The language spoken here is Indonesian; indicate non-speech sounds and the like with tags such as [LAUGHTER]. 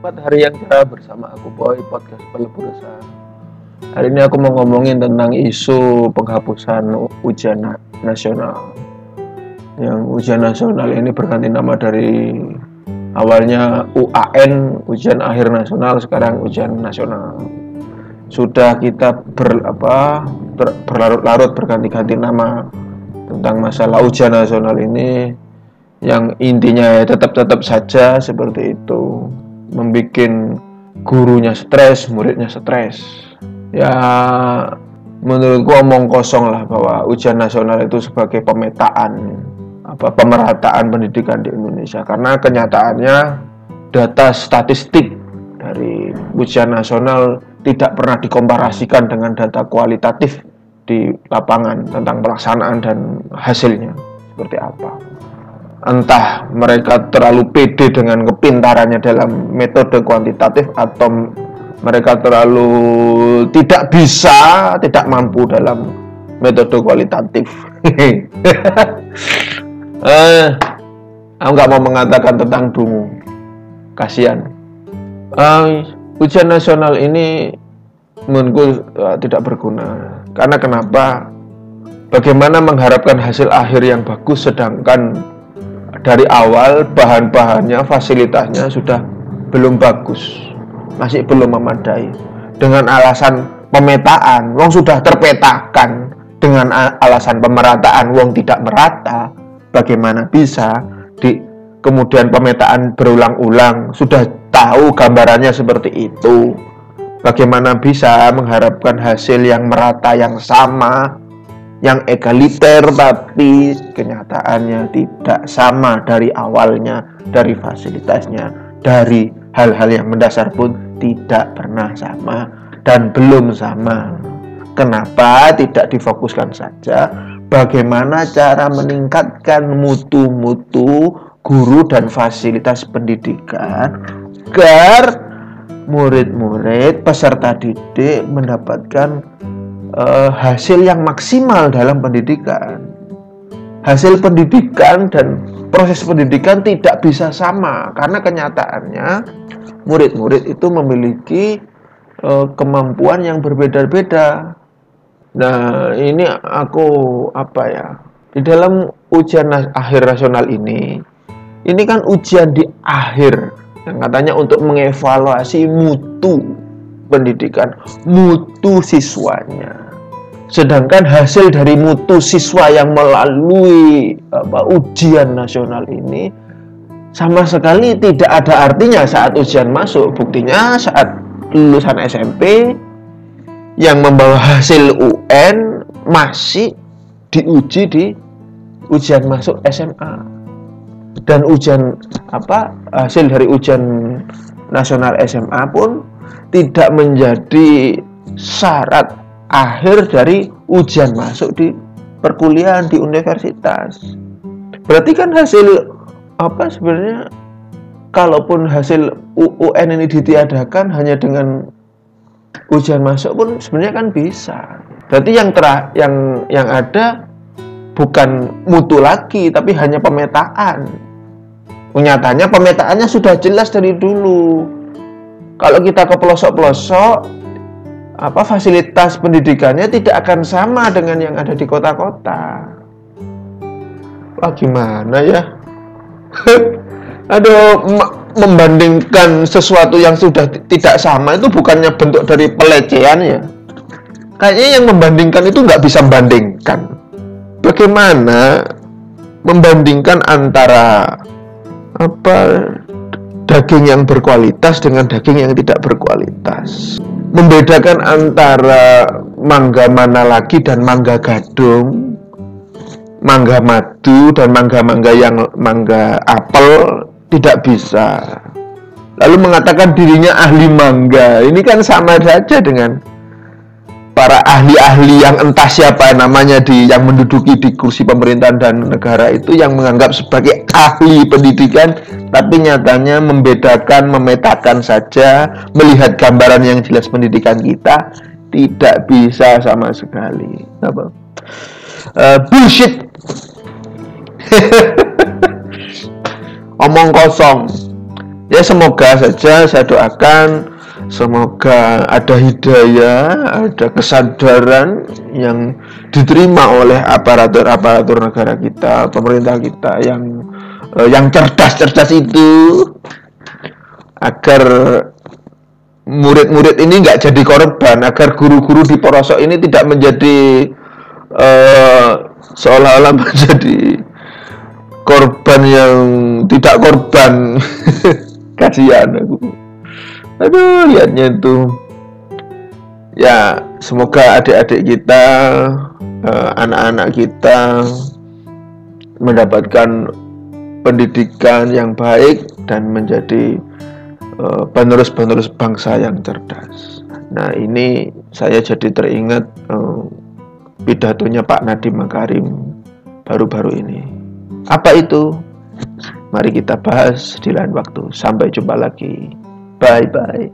Empat hari yang cerah bersama aku Boy Podcast Pelebur Resah. Hari ini aku mau ngomongin tentang isu penghapusan ujian na- nasional. Yang ujian nasional ini berganti nama dari awalnya UAN, ujian akhir nasional, sekarang ujian nasional. Sudah kita ber, apa, ber- berlarut-larut berganti-ganti nama tentang masalah ujian nasional ini yang intinya ya tetap-tetap saja seperti itu membuat gurunya stres, muridnya stres. Ya menurutku omong kosong lah bahwa ujian nasional itu sebagai pemetaan apa pemerataan pendidikan di Indonesia. Karena kenyataannya data statistik dari ujian nasional tidak pernah dikomparasikan dengan data kualitatif di lapangan tentang pelaksanaan dan hasilnya. Seperti apa entah mereka terlalu pede dengan kepintarannya dalam metode kuantitatif atau mereka terlalu tidak bisa, tidak mampu dalam metode kualitatif. [LAUGHS] eh, aku nggak mau mengatakan tentang dungu, kasihan. Eh, ujian nasional ini menurutku uh, tidak berguna. Karena kenapa? Bagaimana mengharapkan hasil akhir yang bagus sedangkan dari awal bahan-bahannya, fasilitasnya sudah belum bagus, masih belum memadai. Dengan alasan pemetaan, wong sudah terpetakan. Dengan alasan pemerataan, wong tidak merata. Bagaimana bisa di kemudian pemetaan berulang-ulang sudah tahu gambarannya seperti itu. Bagaimana bisa mengharapkan hasil yang merata yang sama yang egaliter tapi kenyataannya tidak sama dari awalnya, dari fasilitasnya, dari hal-hal yang mendasar pun tidak pernah sama dan belum sama. Kenapa tidak difokuskan saja bagaimana cara meningkatkan mutu-mutu guru dan fasilitas pendidikan agar murid-murid peserta didik mendapatkan uh, hasil yang maksimal dalam pendidikan. Hasil pendidikan dan proses pendidikan tidak bisa sama karena kenyataannya murid-murid itu memiliki uh, kemampuan yang berbeda-beda. Nah, ini aku apa ya? Di dalam ujian akhir nasional ini, ini kan ujian di akhir yang katanya untuk mengevaluasi mutu pendidikan, mutu siswanya. Sedangkan hasil dari mutu siswa yang melalui apa, ujian nasional ini sama sekali tidak ada artinya saat ujian masuk. Buktinya saat lulusan SMP yang membawa hasil UN masih diuji di ujian masuk SMA dan ujian apa hasil dari ujian nasional SMA pun tidak menjadi syarat akhir dari ujian masuk di perkuliahan di universitas. Berarti kan hasil apa sebenarnya kalaupun hasil UN ini ditiadakan hanya dengan ujian masuk pun sebenarnya kan bisa. Berarti yang terah yang yang ada bukan mutu lagi tapi hanya pemetaan. Nyatanya pemetaannya sudah jelas dari dulu. Kalau kita ke pelosok-pelosok apa fasilitas pendidikannya tidak akan sama dengan yang ada di kota-kota. Wah gimana ya? [LAUGHS] Aduh, membandingkan sesuatu yang sudah tidak sama itu bukannya bentuk dari pelecehan ya? Kayaknya yang membandingkan itu nggak bisa membandingkan. Bagaimana membandingkan antara apa daging yang berkualitas dengan daging yang tidak berkualitas? Membedakan antara mangga mana lagi dan mangga gadung, mangga madu dan mangga-mangga yang mangga apel tidak bisa. Lalu mengatakan dirinya ahli mangga. Ini kan sama saja dengan para ahli-ahli yang entah siapa namanya di yang menduduki di kursi pemerintahan dan negara itu yang menganggap sebagai ahli pendidikan tapi nyatanya membedakan, memetakan saja, melihat gambaran yang jelas pendidikan kita tidak bisa sama sekali. Apa? Uh, bullshit. [LAUGHS] Omong kosong. ya semoga saja saya doakan semoga ada hidayah ada kesadaran yang diterima oleh aparatur-aparatur negara kita pemerintah kita yang eh, yang cerdas-cerdas itu agar murid-murid ini nggak jadi korban agar guru-guru di porosok ini tidak menjadi uh, seolah-olah [LAUGHS] menjadi korban yang tidak korban. [LAUGHS] Kasihan aku aduh lihatnya itu ya semoga adik-adik kita eh, anak-anak uh, kita mendapatkan pendidikan yang baik dan menjadi uh, penerus-penerus bangsa yang cerdas nah ini saya jadi teringat uh, pidatonya Pak Nadiem Makarim baru-baru ini apa itu? Mari kita bahas di lain waktu. Sampai jumpa lagi. Bye bye.